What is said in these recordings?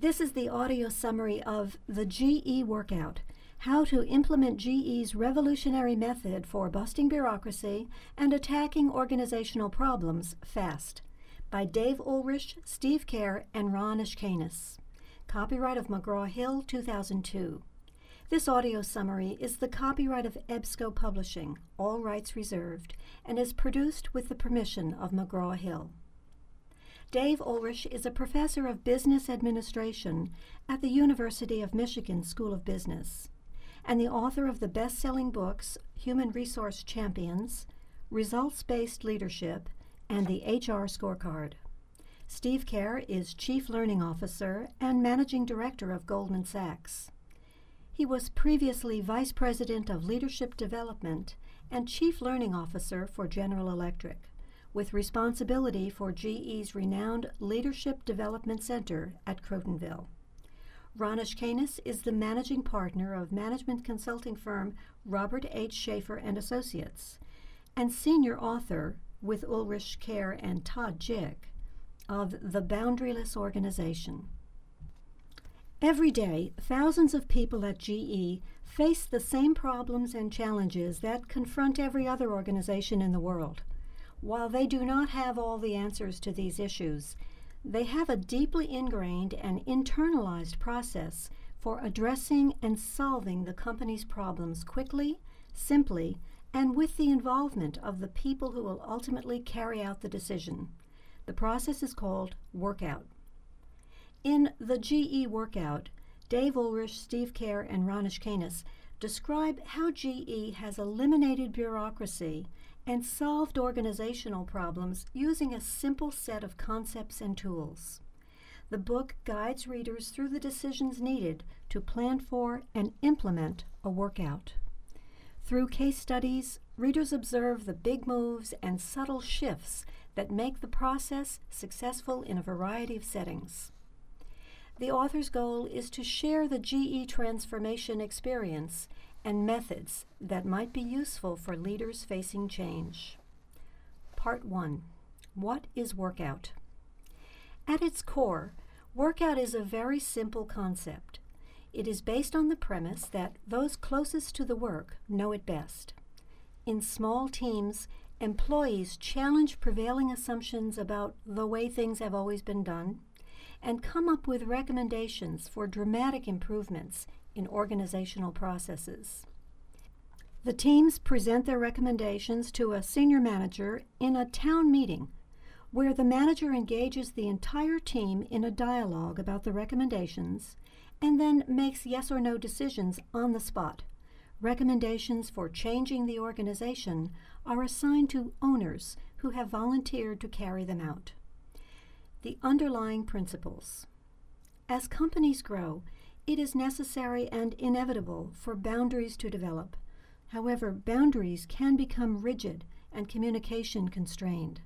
This is the audio summary of the GE Workout How to Implement GE's Revolutionary Method for Busting Bureaucracy and Attacking Organizational Problems Fast by Dave Ulrich, Steve Kerr, and Ron Ashkenas. Copyright of McGraw Hill 2002. This audio summary is the copyright of EBSCO Publishing, all rights reserved, and is produced with the permission of McGraw Hill. Dave Ulrich is a professor of business administration at the University of Michigan School of Business and the author of the best selling books Human Resource Champions, Results Based Leadership, and the HR Scorecard. Steve Kerr is Chief Learning Officer and Managing Director of Goldman Sachs. He was previously Vice President of Leadership Development and Chief Learning Officer for General Electric with responsibility for GE's renowned Leadership Development Center at Crotonville. Ronish Ashkenas is the managing partner of management consulting firm Robert H. Schaffer and Associates, and senior author with Ulrich Kerr and Todd Jick of The Boundaryless Organization. Every day, thousands of people at GE face the same problems and challenges that confront every other organization in the world. While they do not have all the answers to these issues, they have a deeply ingrained and internalized process for addressing and solving the company's problems quickly, simply, and with the involvement of the people who will ultimately carry out the decision. The process is called workout. In the GE workout, Dave Ulrich, Steve Kerr, and Ron Ashkenas describe how GE has eliminated bureaucracy and solved organizational problems using a simple set of concepts and tools. The book guides readers through the decisions needed to plan for and implement a workout. Through case studies, readers observe the big moves and subtle shifts that make the process successful in a variety of settings. The author's goal is to share the GE transformation experience and methods that might be useful for leaders facing change. Part 1 What is workout? At its core, workout is a very simple concept. It is based on the premise that those closest to the work know it best. In small teams, employees challenge prevailing assumptions about the way things have always been done and come up with recommendations for dramatic improvements in organizational processes. The teams present their recommendations to a senior manager in a town meeting where the manager engages the entire team in a dialogue about the recommendations and then makes yes or no decisions on the spot. Recommendations for changing the organization are assigned to owners who have volunteered to carry them out. The underlying principles. As companies grow, it is necessary and inevitable for boundaries to develop. However, boundaries can become rigid and communication constrained.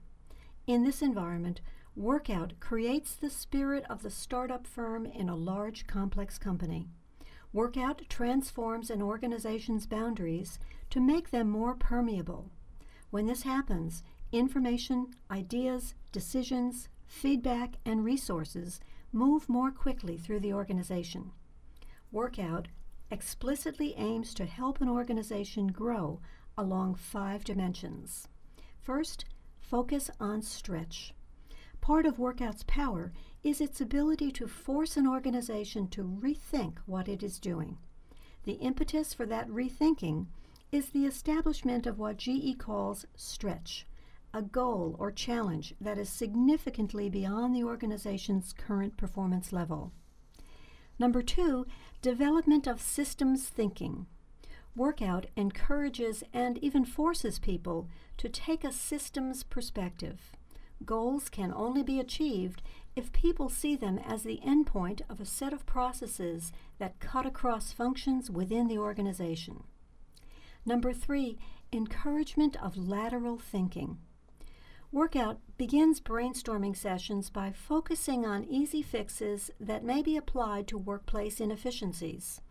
In this environment, Workout creates the spirit of the startup firm in a large, complex company. Workout transforms an organization's boundaries to make them more permeable. When this happens, information, ideas, decisions, feedback, and resources move more quickly through the organization. Workout explicitly aims to help an organization grow along five dimensions. First, focus on stretch. Part of Workout's power is its ability to force an organization to rethink what it is doing. The impetus for that rethinking is the establishment of what GE calls stretch, a goal or challenge that is significantly beyond the organization's current performance level. Number two, development of systems thinking. Workout encourages and even forces people to take a systems perspective. Goals can only be achieved if people see them as the endpoint of a set of processes that cut across functions within the organization. Number three, encouragement of lateral thinking. Workout begins brainstorming sessions by focusing on easy fixes that may be applied to workplace inefficiencies.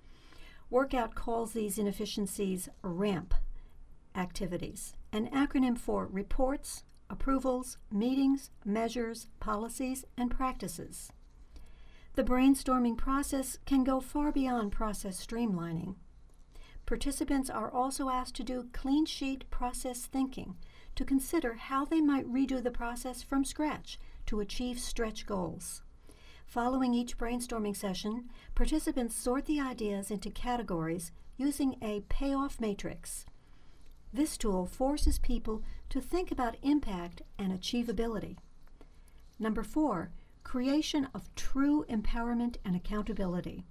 Workout calls these inefficiencies RAMP activities, an acronym for reports, approvals, meetings, measures, policies, and practices. The brainstorming process can go far beyond process streamlining. Participants are also asked to do clean sheet process thinking to consider how they might redo the process from scratch to achieve stretch goals. Following each brainstorming session, participants sort the ideas into categories using a payoff matrix. This tool forces people to think about impact and achievability. Number four, creation of true empowerment and accountability.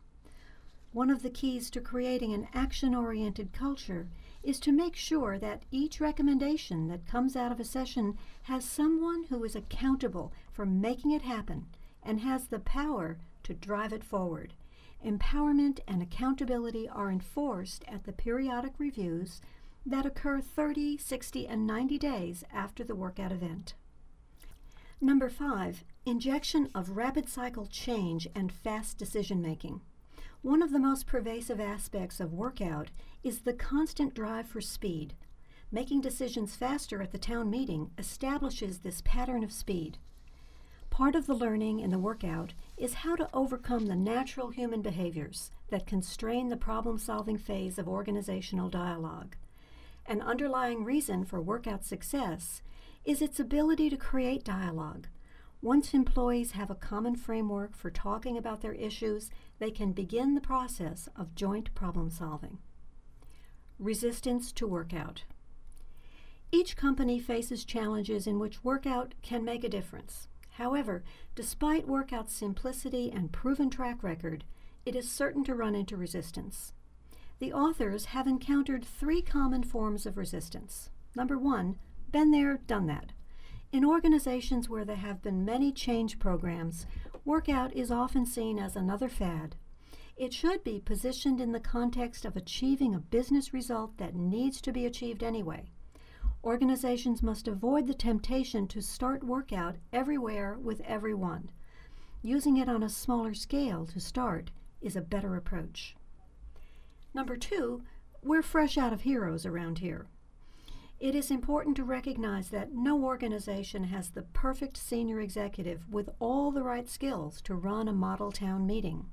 One of the keys to creating an action oriented culture is to make sure that each recommendation that comes out of a session has someone who is accountable for making it happen and has the power to drive it forward. Empowerment and accountability are enforced at the periodic reviews that occur 30, 60, and 90 days after the workout event. Number five, injection of rapid cycle change and fast decision making. One of the most pervasive aspects of workout is the constant drive for speed. Making decisions faster at the town meeting establishes this pattern of speed. Part of the learning in the workout is how to overcome the natural human behaviors that constrain the problem solving phase of organizational dialogue. An underlying reason for workout success is its ability to create dialogue. Once employees have a common framework for talking about their issues, they can begin the process of joint problem solving. Resistance to workout. Each company faces challenges in which workout can make a difference. However, despite workout's simplicity and proven track record, it is certain to run into resistance. The authors have encountered three common forms of resistance. Number one, been there, done that. In organizations where there have been many change programs, workout is often seen as another fad. It should be positioned in the context of achieving a business result that needs to be achieved anyway. Organizations must avoid the temptation to start workout everywhere with everyone. Using it on a smaller scale to start is a better approach. Number two, we're fresh out of heroes around here. It is important to recognize that no organization has the perfect senior executive with all the right skills to run a model town meeting.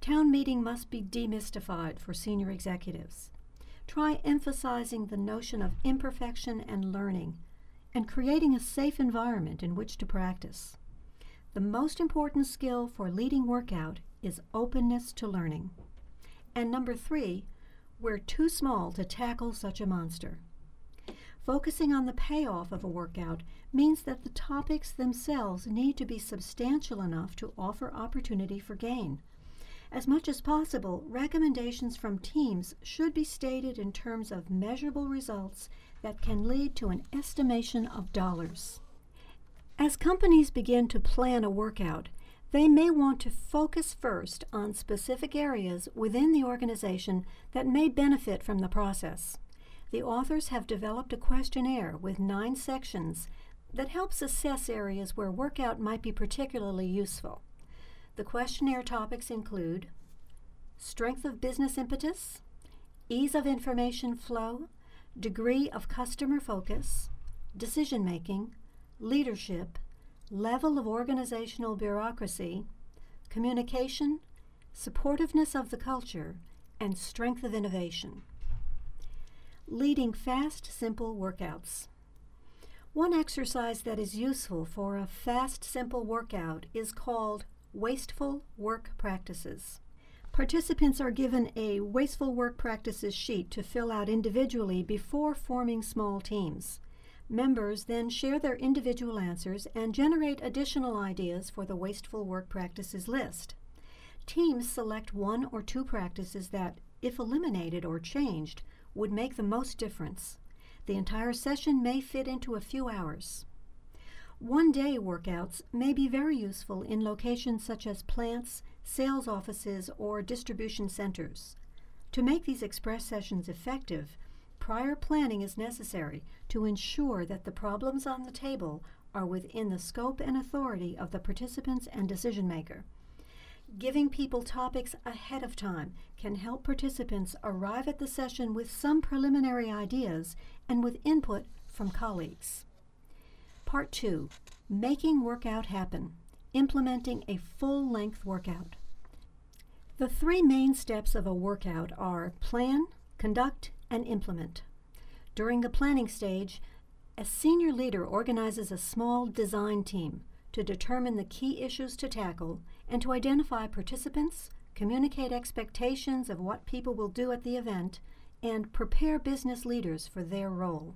Town meeting must be demystified for senior executives try emphasizing the notion of imperfection and learning and creating a safe environment in which to practice. The most important skill for leading workout is openness to learning. And number three, we're too small to tackle such a monster. Focusing on the payoff of a workout means that the topics themselves need to be substantial enough to offer opportunity for gain. As much as possible, recommendations from teams should be stated in terms of measurable results that can lead to an estimation of dollars. As companies begin to plan a workout, they may want to focus first on specific areas within the organization that may benefit from the process. The authors have developed a questionnaire with nine sections that helps assess areas where workout might be particularly useful. The questionnaire topics include strength of business impetus, ease of information flow, degree of customer focus, decision making, leadership, level of organizational bureaucracy, communication, supportiveness of the culture, and strength of innovation. Leading fast, simple workouts. One exercise that is useful for a fast, simple workout is called Wasteful Work Practices. Participants are given a Wasteful Work Practices sheet to fill out individually before forming small teams. Members then share their individual answers and generate additional ideas for the Wasteful Work Practices list. Teams select one or two practices that, if eliminated or changed, would make the most difference. The entire session may fit into a few hours. One day workouts may be very useful in locations such as plants, sales offices, or distribution centers. To make these express sessions effective, prior planning is necessary to ensure that the problems on the table are within the scope and authority of the participants and decision maker. Giving people topics ahead of time can help participants arrive at the session with some preliminary ideas and with input from colleagues. Part 2 Making Workout Happen implementing a full length workout. The three main steps of a workout are plan, conduct, and implement. During the planning stage, a senior leader organizes a small design team to determine the key issues to tackle and to identify participants, communicate expectations of what people will do at the event, and prepare business leaders for their role.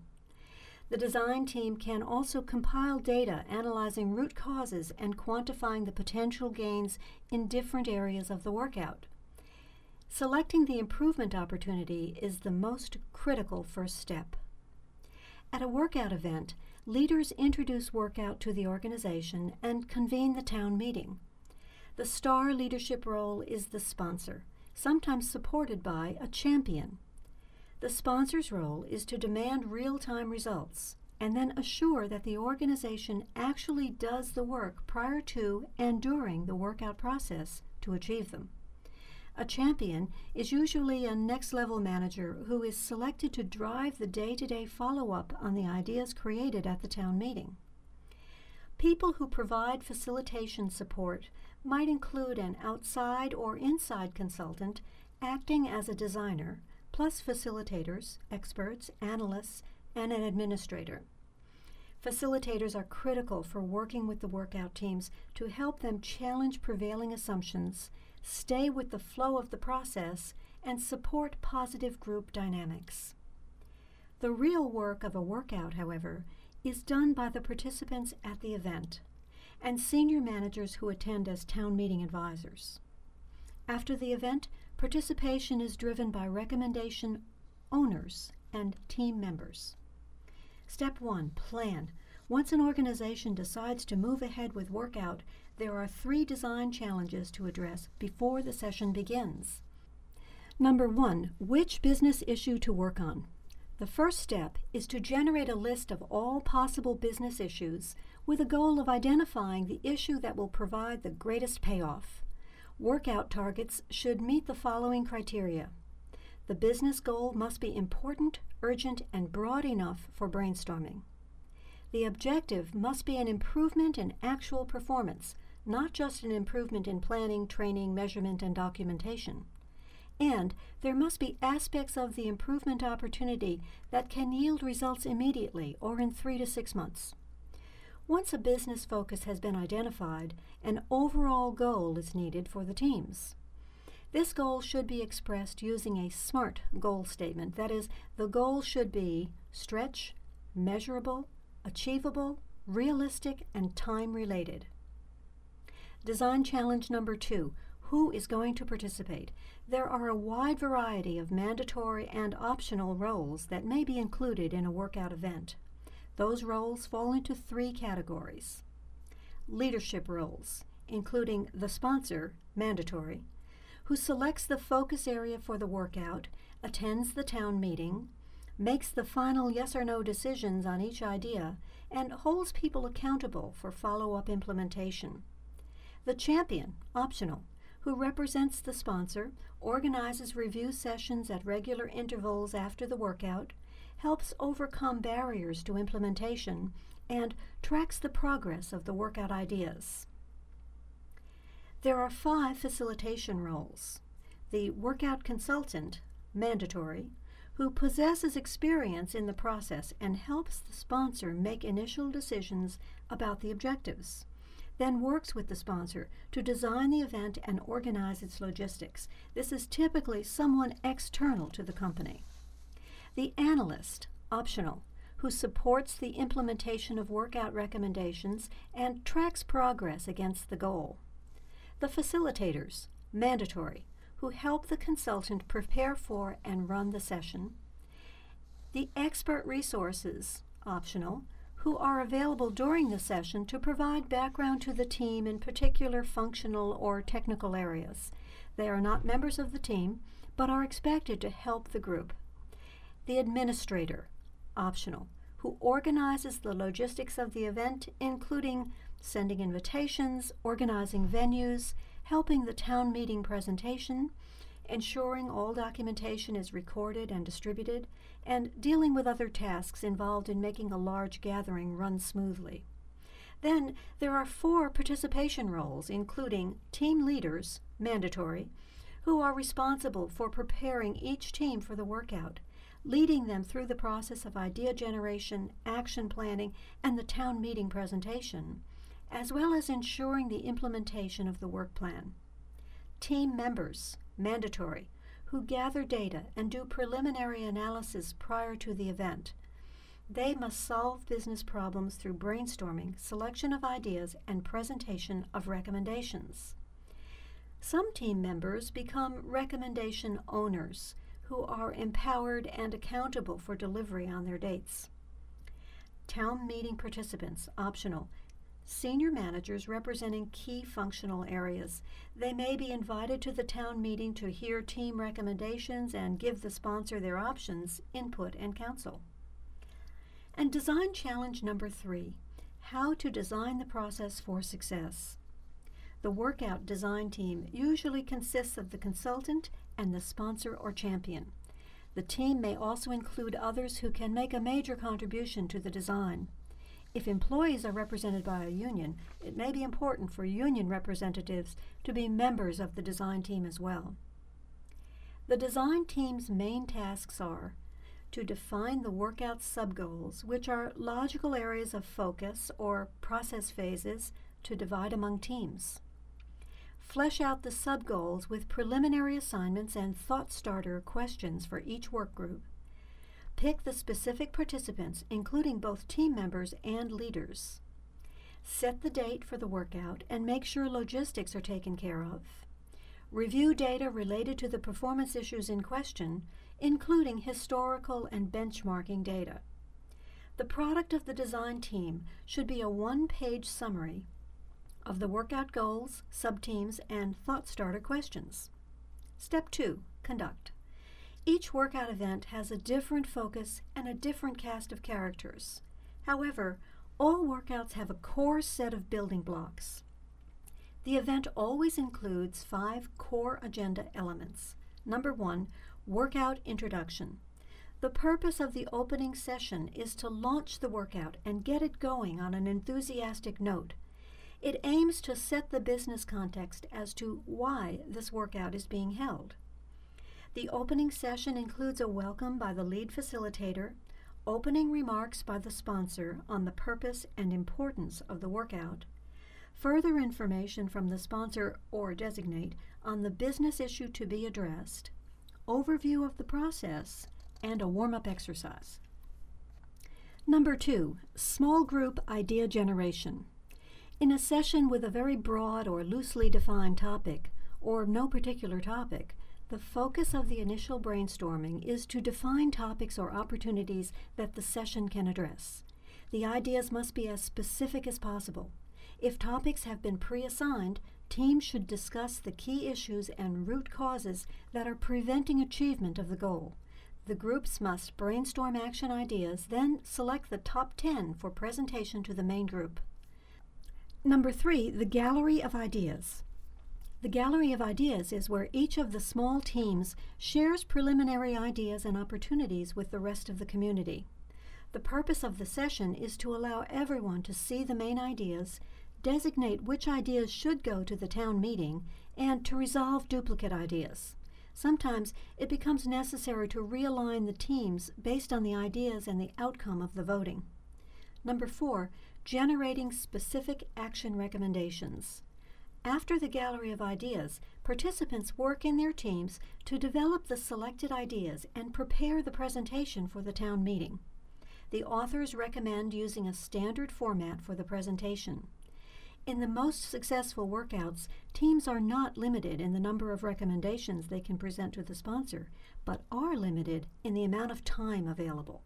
The design team can also compile data analyzing root causes and quantifying the potential gains in different areas of the workout. Selecting the improvement opportunity is the most critical first step. At a workout event, leaders introduce workout to the organization and convene the town meeting. The star leadership role is the sponsor, sometimes supported by a champion. The sponsor's role is to demand real time results and then assure that the organization actually does the work prior to and during the workout process to achieve them. A champion is usually a next level manager who is selected to drive the day to day follow up on the ideas created at the town meeting. People who provide facilitation support might include an outside or inside consultant acting as a designer, plus facilitators, experts, analysts, and an administrator. Facilitators are critical for working with the workout teams to help them challenge prevailing assumptions stay with the flow of the process, and support positive group dynamics. The real work of a workout, however, is done by the participants at the event and senior managers who attend as town meeting advisors. After the event, participation is driven by recommendation owners and team members. Step 1 Plan. Once an organization decides to move ahead with workout, there are three design challenges to address before the session begins. Number one, which business issue to work on? The first step is to generate a list of all possible business issues with a goal of identifying the issue that will provide the greatest payoff. Workout targets should meet the following criteria. The business goal must be important, urgent, and broad enough for brainstorming. The objective must be an improvement in actual performance, not just an improvement in planning, training, measurement, and documentation. And there must be aspects of the improvement opportunity that can yield results immediately or in three to six months. Once a business focus has been identified, an overall goal is needed for the teams. This goal should be expressed using a SMART goal statement. That is, the goal should be stretch, measurable, achievable, realistic, and time related. Design challenge number two Who is going to participate? There are a wide variety of mandatory and optional roles that may be included in a workout event. Those roles fall into three categories leadership roles, including the sponsor, mandatory, who selects the focus area for the workout, attends the town meeting, makes the final yes or no decisions on each idea, and holds people accountable for follow up implementation. The champion, optional, who represents the sponsor, organizes review sessions at regular intervals after the workout, helps overcome barriers to implementation, and tracks the progress of the workout ideas. There are five facilitation roles. The workout consultant, mandatory, who possesses experience in the process and helps the sponsor make initial decisions about the objectives then works with the sponsor to design the event and organize its logistics. This is typically someone external to the company. The analyst, optional, who supports the implementation of workout recommendations and tracks progress against the goal. The facilitators, mandatory, who help the consultant prepare for and run the session. The expert resources, optional, who are available during the session to provide background to the team in particular functional or technical areas. They are not members of the team, but are expected to help the group. The administrator, optional, who organizes the logistics of the event, including sending invitations, organizing venues, helping the town meeting presentation, ensuring all documentation is recorded and distributed, and dealing with other tasks involved in making a large gathering run smoothly. Then there are four participation roles, including team leaders, mandatory, who are responsible for preparing each team for the workout, leading them through the process of idea generation, action planning, and the town meeting presentation, as well as ensuring the implementation of the work plan. Team members, mandatory, who gather data and do preliminary analysis prior to the event. They must solve business problems through brainstorming, selection of ideas, and presentation of recommendations. Some team members become recommendation owners who are empowered and accountable for delivery on their dates. Town meeting participants, optional. Senior managers representing key functional areas. They may be invited to the town meeting to hear team recommendations and give the sponsor their options, input, and counsel. And design challenge number three how to design the process for success. The workout design team usually consists of the consultant and the sponsor or champion. The team may also include others who can make a major contribution to the design. If employees are represented by a union, it may be important for union representatives to be members of the design team as well. The design team's main tasks are to define the workout subgoals, which are logical areas of focus or process phases to divide among teams Flesh out the subgoals with preliminary assignments and thought starter questions for each work group. Pick the specific participants, including both team members and leaders. Set the date for the workout and make sure logistics are taken care of. Review data related to the performance issues in question, including historical and benchmarking data. The product of the design team should be a one page summary of the workout goals, subteams, and thought starter questions. Step 2 Conduct. Each workout event has a different focus and a different cast of characters. However, all workouts have a core set of building blocks. The event always includes five core agenda elements. Number one, workout introduction. The purpose of the opening session is to launch the workout and get it going on an enthusiastic note it aims to set the business context as to why this workout is being held. The opening session includes a welcome by the lead facilitator, opening remarks by the sponsor on the purpose and importance of the workout, further information from the sponsor or designate on the business issue to be addressed, overview of the process, and a warm up exercise. Number two, small group idea generation. In a session with a very broad or loosely defined topic, or no particular topic, the focus of the initial brainstorming is to define topics or opportunities that the session can address. The ideas must be as specific as possible. If topics have been pre assigned, teams should discuss the key issues and root causes that are preventing achievement of the goal. The groups must brainstorm action ideas, then select the top 10 for presentation to the main group. Number three, the Gallery of Ideas. The Gallery of Ideas is where each of the small teams shares preliminary ideas and opportunities with the rest of the community. The purpose of the session is to allow everyone to see the main ideas, designate which ideas should go to the town meeting, and to resolve duplicate ideas. Sometimes it becomes necessary to realign the teams based on the ideas and the outcome of the voting. Number four, generating specific action recommendations. After the Gallery of Ideas, participants work in their teams to develop the selected ideas and prepare the presentation for the town meeting. The authors recommend using a standard format for the presentation. In the most successful workouts, teams are not limited in the number of recommendations they can present to the sponsor, but are limited in the amount of time available.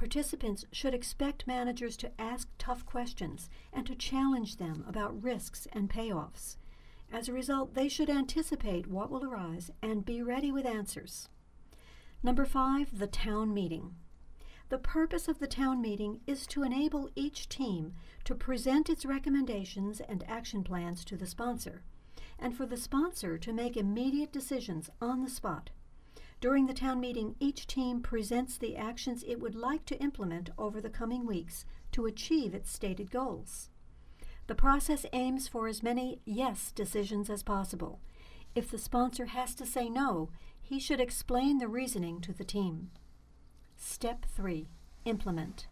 Participants should expect managers to ask tough questions and to challenge them about risks and payoffs. As a result, they should anticipate what will arise and be ready with answers. Number five, the town meeting. The purpose of the town meeting is to enable each team to present its recommendations and action plans to the sponsor, and for the sponsor to make immediate decisions on the spot. During the town meeting, each team presents the actions it would like to implement over the coming weeks to achieve its stated goals. The process aims for as many yes decisions as possible. If the sponsor has to say no, he should explain the reasoning to the team. Step 3 Implement.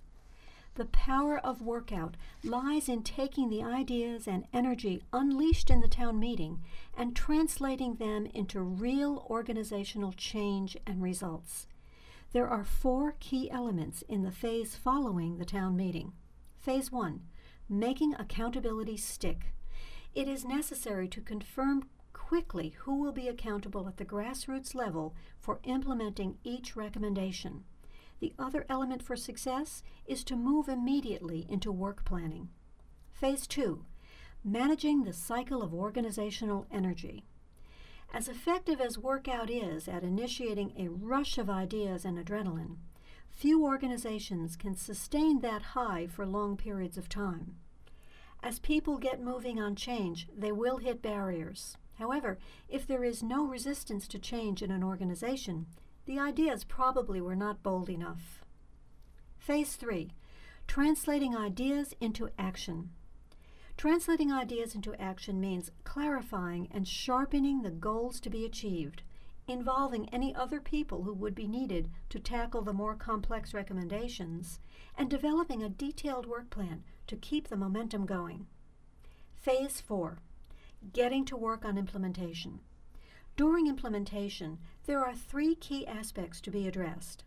The power of workout lies in taking the ideas and energy unleashed in the town meeting and translating them into real organizational change and results. There are four key elements in the phase following the town meeting. Phase 1 Making accountability stick. It is necessary to confirm quickly who will be accountable at the grassroots level for implementing each recommendation. The other element for success is to move immediately into work planning. Phase 2 Managing the cycle of organizational energy. As effective as workout is at initiating a rush of ideas and adrenaline, few organizations can sustain that high for long periods of time. As people get moving on change, they will hit barriers. However, if there is no resistance to change in an organization, the ideas probably were not bold enough. Phase 3 Translating ideas into action. Translating ideas into action means clarifying and sharpening the goals to be achieved, involving any other people who would be needed to tackle the more complex recommendations, and developing a detailed work plan to keep the momentum going. Phase 4 Getting to work on implementation. During implementation, there are three key aspects to be addressed.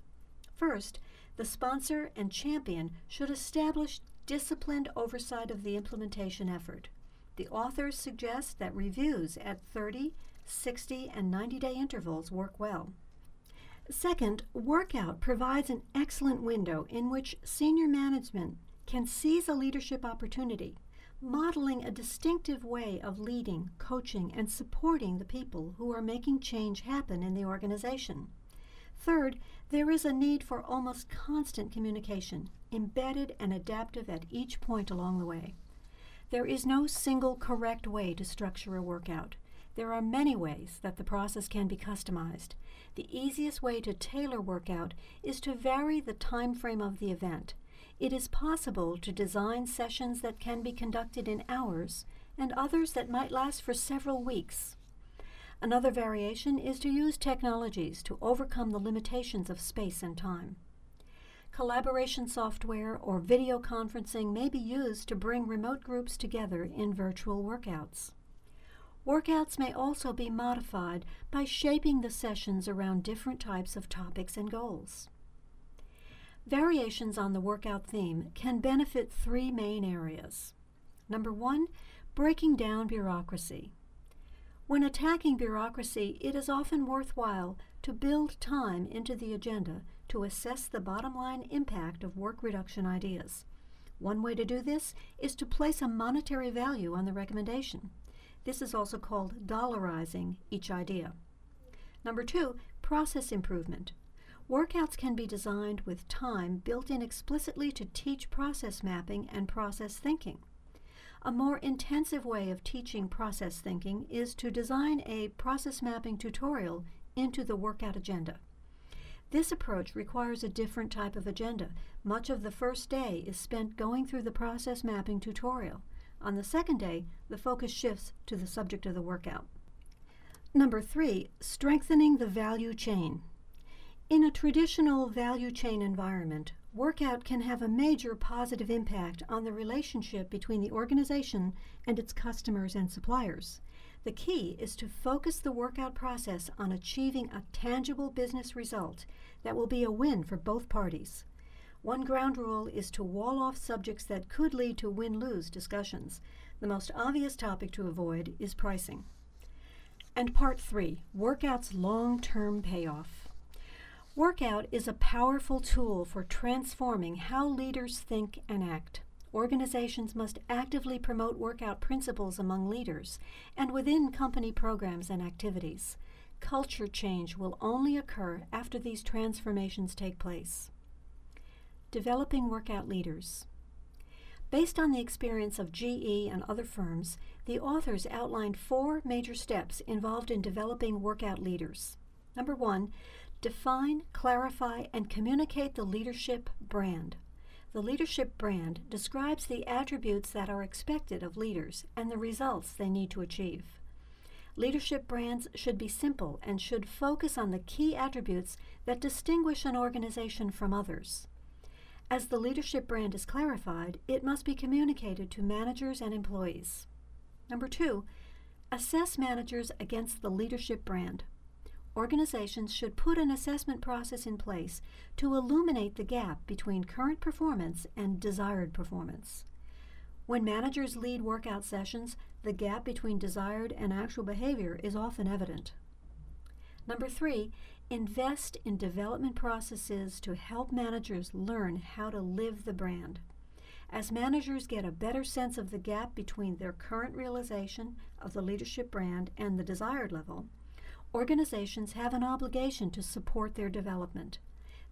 First, the sponsor and champion should establish disciplined oversight of the implementation effort. The authors suggest that reviews at 30, 60, and 90 day intervals work well. Second, Workout provides an excellent window in which senior management can seize a leadership opportunity modeling a distinctive way of leading, coaching, and supporting the people who are making change happen in the organization. Third, there is a need for almost constant communication, embedded and adaptive at each point along the way. There is no single correct way to structure a workout. There are many ways that the process can be customized. The easiest way to tailor workout is to vary the time frame of the event it is possible to design sessions that can be conducted in hours and others that might last for several weeks. Another variation is to use technologies to overcome the limitations of space and time. Collaboration software or video conferencing may be used to bring remote groups together in virtual workouts. Workouts may also be modified by shaping the sessions around different types of topics and goals. Variations on the workout theme can benefit three main areas. Number one, breaking down bureaucracy. When attacking bureaucracy, it is often worthwhile to build time into the agenda to assess the bottom line impact of work reduction ideas. One way to do this is to place a monetary value on the recommendation. This is also called dollarizing each idea. Number two, process improvement. Workouts can be designed with time built in explicitly to teach process mapping and process thinking. A more intensive way of teaching process thinking is to design a process mapping tutorial into the workout agenda. This approach requires a different type of agenda. Much of the first day is spent going through the process mapping tutorial. On the second day, the focus shifts to the subject of the workout. Number three, strengthening the value chain. In a traditional value chain environment, workout can have a major positive impact on the relationship between the organization and its customers and suppliers. The key is to focus the workout process on achieving a tangible business result that will be a win for both parties. One ground rule is to wall off subjects that could lead to win lose discussions. The most obvious topic to avoid is pricing. And part three workout's long term payoff. Workout is a powerful tool for transforming how leaders think and act. Organizations must actively promote workout principles among leaders and within company programs and activities. Culture change will only occur after these transformations take place. Developing workout leaders. Based on the experience of GE and other firms, the authors outlined four major steps involved in developing workout leaders. Number one, Define, clarify, and communicate the leadership brand. The leadership brand describes the attributes that are expected of leaders and the results they need to achieve. Leadership brands should be simple and should focus on the key attributes that distinguish an organization from others. As the leadership brand is clarified, it must be communicated to managers and employees. Number two, assess managers against the leadership brand. Organizations should put an assessment process in place to illuminate the gap between current performance and desired performance. When managers lead workout sessions, the gap between desired and actual behavior is often evident. Number three, invest in development processes to help managers learn how to live the brand. As managers get a better sense of the gap between their current realization of the leadership brand and the desired level, Organizations have an obligation to support their development.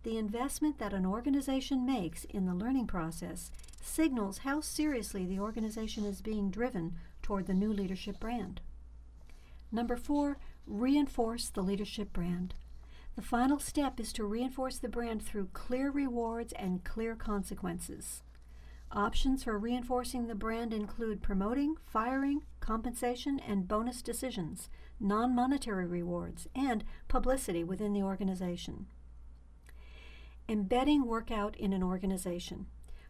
The investment that an organization makes in the learning process signals how seriously the organization is being driven toward the new leadership brand. Number four, reinforce the leadership brand. The final step is to reinforce the brand through clear rewards and clear consequences. Options for reinforcing the brand include promoting, firing, compensation, and bonus decisions, non monetary rewards, and publicity within the organization. Embedding workout in an organization.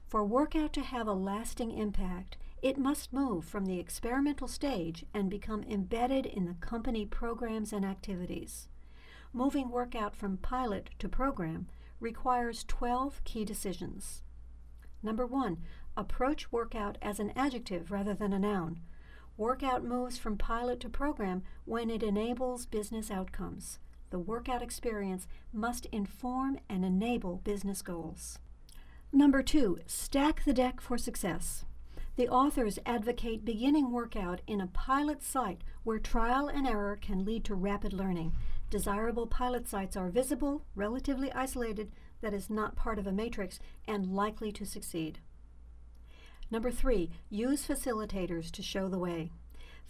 For workout to have a lasting impact, it must move from the experimental stage and become embedded in the company programs and activities. Moving workout from pilot to program requires 12 key decisions. Number one, approach workout as an adjective rather than a noun. Workout moves from pilot to program when it enables business outcomes. The workout experience must inform and enable business goals. Number two, stack the deck for success. The authors advocate beginning workout in a pilot site where trial and error can lead to rapid learning. Desirable pilot sites are visible, relatively isolated, that is not part of a matrix, and likely to succeed. Number three, use facilitators to show the way.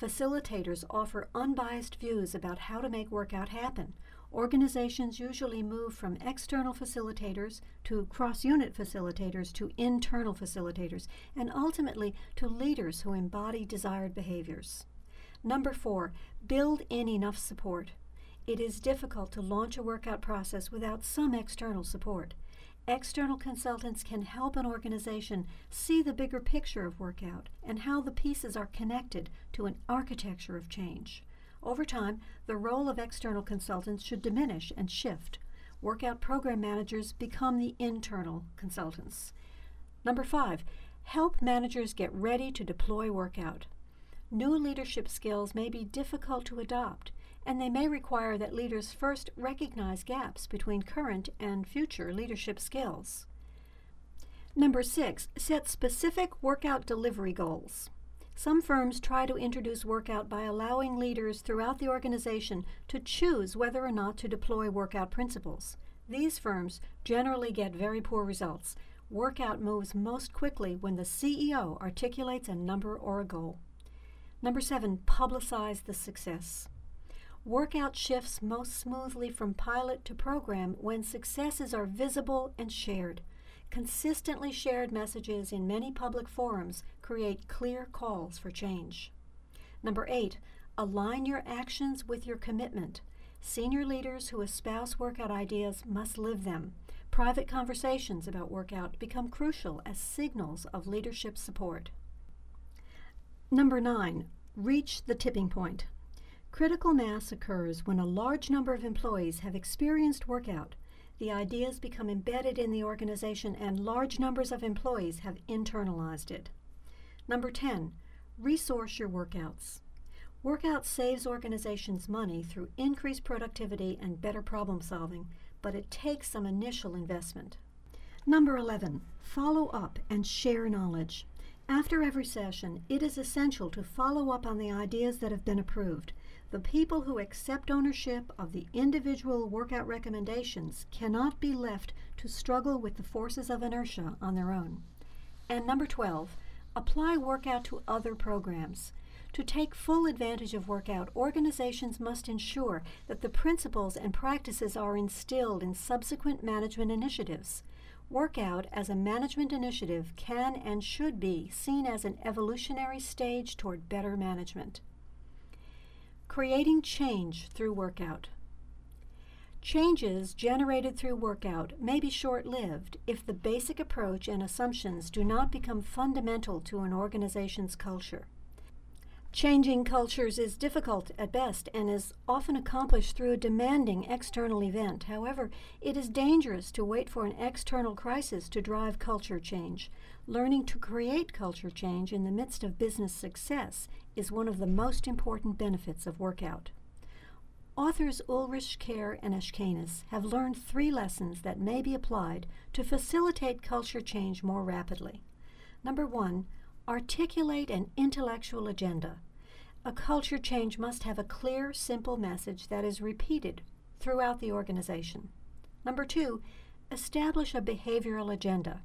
Facilitators offer unbiased views about how to make workout happen. Organizations usually move from external facilitators to cross unit facilitators to internal facilitators, and ultimately to leaders who embody desired behaviors. Number four, build in enough support. It is difficult to launch a workout process without some external support. External consultants can help an organization see the bigger picture of workout and how the pieces are connected to an architecture of change. Over time, the role of external consultants should diminish and shift. Workout program managers become the internal consultants. Number five, help managers get ready to deploy workout. New leadership skills may be difficult to adopt and they may require that leaders first recognize gaps between current and future leadership skills. Number six, set specific workout delivery goals. Some firms try to introduce workout by allowing leaders throughout the organization to choose whether or not to deploy workout principles. These firms generally get very poor results. Workout moves most quickly when the CEO articulates a number or a goal. Number seven, publicize the success. Workout shifts most smoothly from pilot to program when successes are visible and shared. Consistently shared messages in many public forums create clear calls for change. Number eight, align your actions with your commitment. Senior leaders who espouse workout ideas must live them. Private conversations about workout become crucial as signals of leadership support. Number nine, reach the tipping point. Critical mass occurs when a large number of employees have experienced workout, the ideas become embedded in the organization, and large numbers of employees have internalized it. Number 10, resource your workouts. Workout saves organizations money through increased productivity and better problem solving, but it takes some initial investment. Number 11, follow up and share knowledge. After every session, it is essential to follow up on the ideas that have been approved. The people who accept ownership of the individual workout recommendations cannot be left to struggle with the forces of inertia on their own. And number 12, apply workout to other programs. To take full advantage of workout, organizations must ensure that the principles and practices are instilled in subsequent management initiatives. Workout as a management initiative can and should be seen as an evolutionary stage toward better management. Creating change through workout. Changes generated through workout may be short lived if the basic approach and assumptions do not become fundamental to an organization's culture. Changing cultures is difficult at best and is often accomplished through a demanding external event. However, it is dangerous to wait for an external crisis to drive culture change. Learning to create culture change in the midst of business success is one of the most important benefits of workout. Authors Ulrich Kerr and Ashkenas have learned three lessons that may be applied to facilitate culture change more rapidly. Number one, Articulate an intellectual agenda. A culture change must have a clear, simple message that is repeated throughout the organization. Number two, establish a behavioral agenda.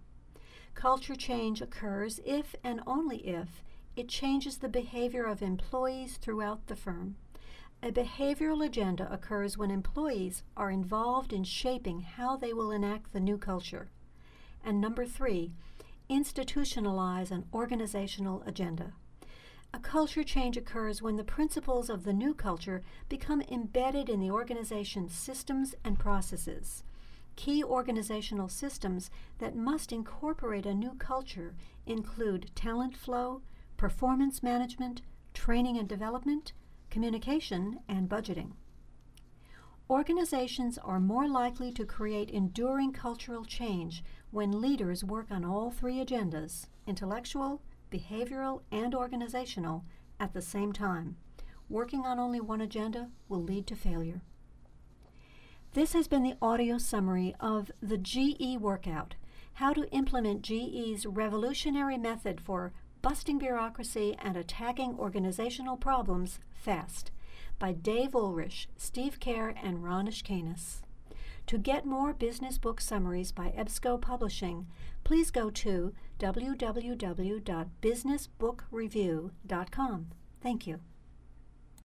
Culture change occurs if and only if it changes the behavior of employees throughout the firm. A behavioral agenda occurs when employees are involved in shaping how they will enact the new culture. And number three, institutionalize an organizational agenda. A culture change occurs when the principles of the new culture become embedded in the organization's systems and processes. Key organizational systems that must incorporate a new culture include talent flow, performance management, training and development, communication, and budgeting. Organizations are more likely to create enduring cultural change when leaders work on all three agendas intellectual, behavioral, and organizational at the same time. Working on only one agenda will lead to failure. This has been the audio summary of the GE Workout How to Implement GE's Revolutionary Method for Busting Bureaucracy and Attacking Organizational Problems Fast by Dave Ulrich, Steve Kerr, and Ron Ashkenas. To get more business book summaries by EBSCO Publishing, please go to www.businessbookreview.com. Thank you.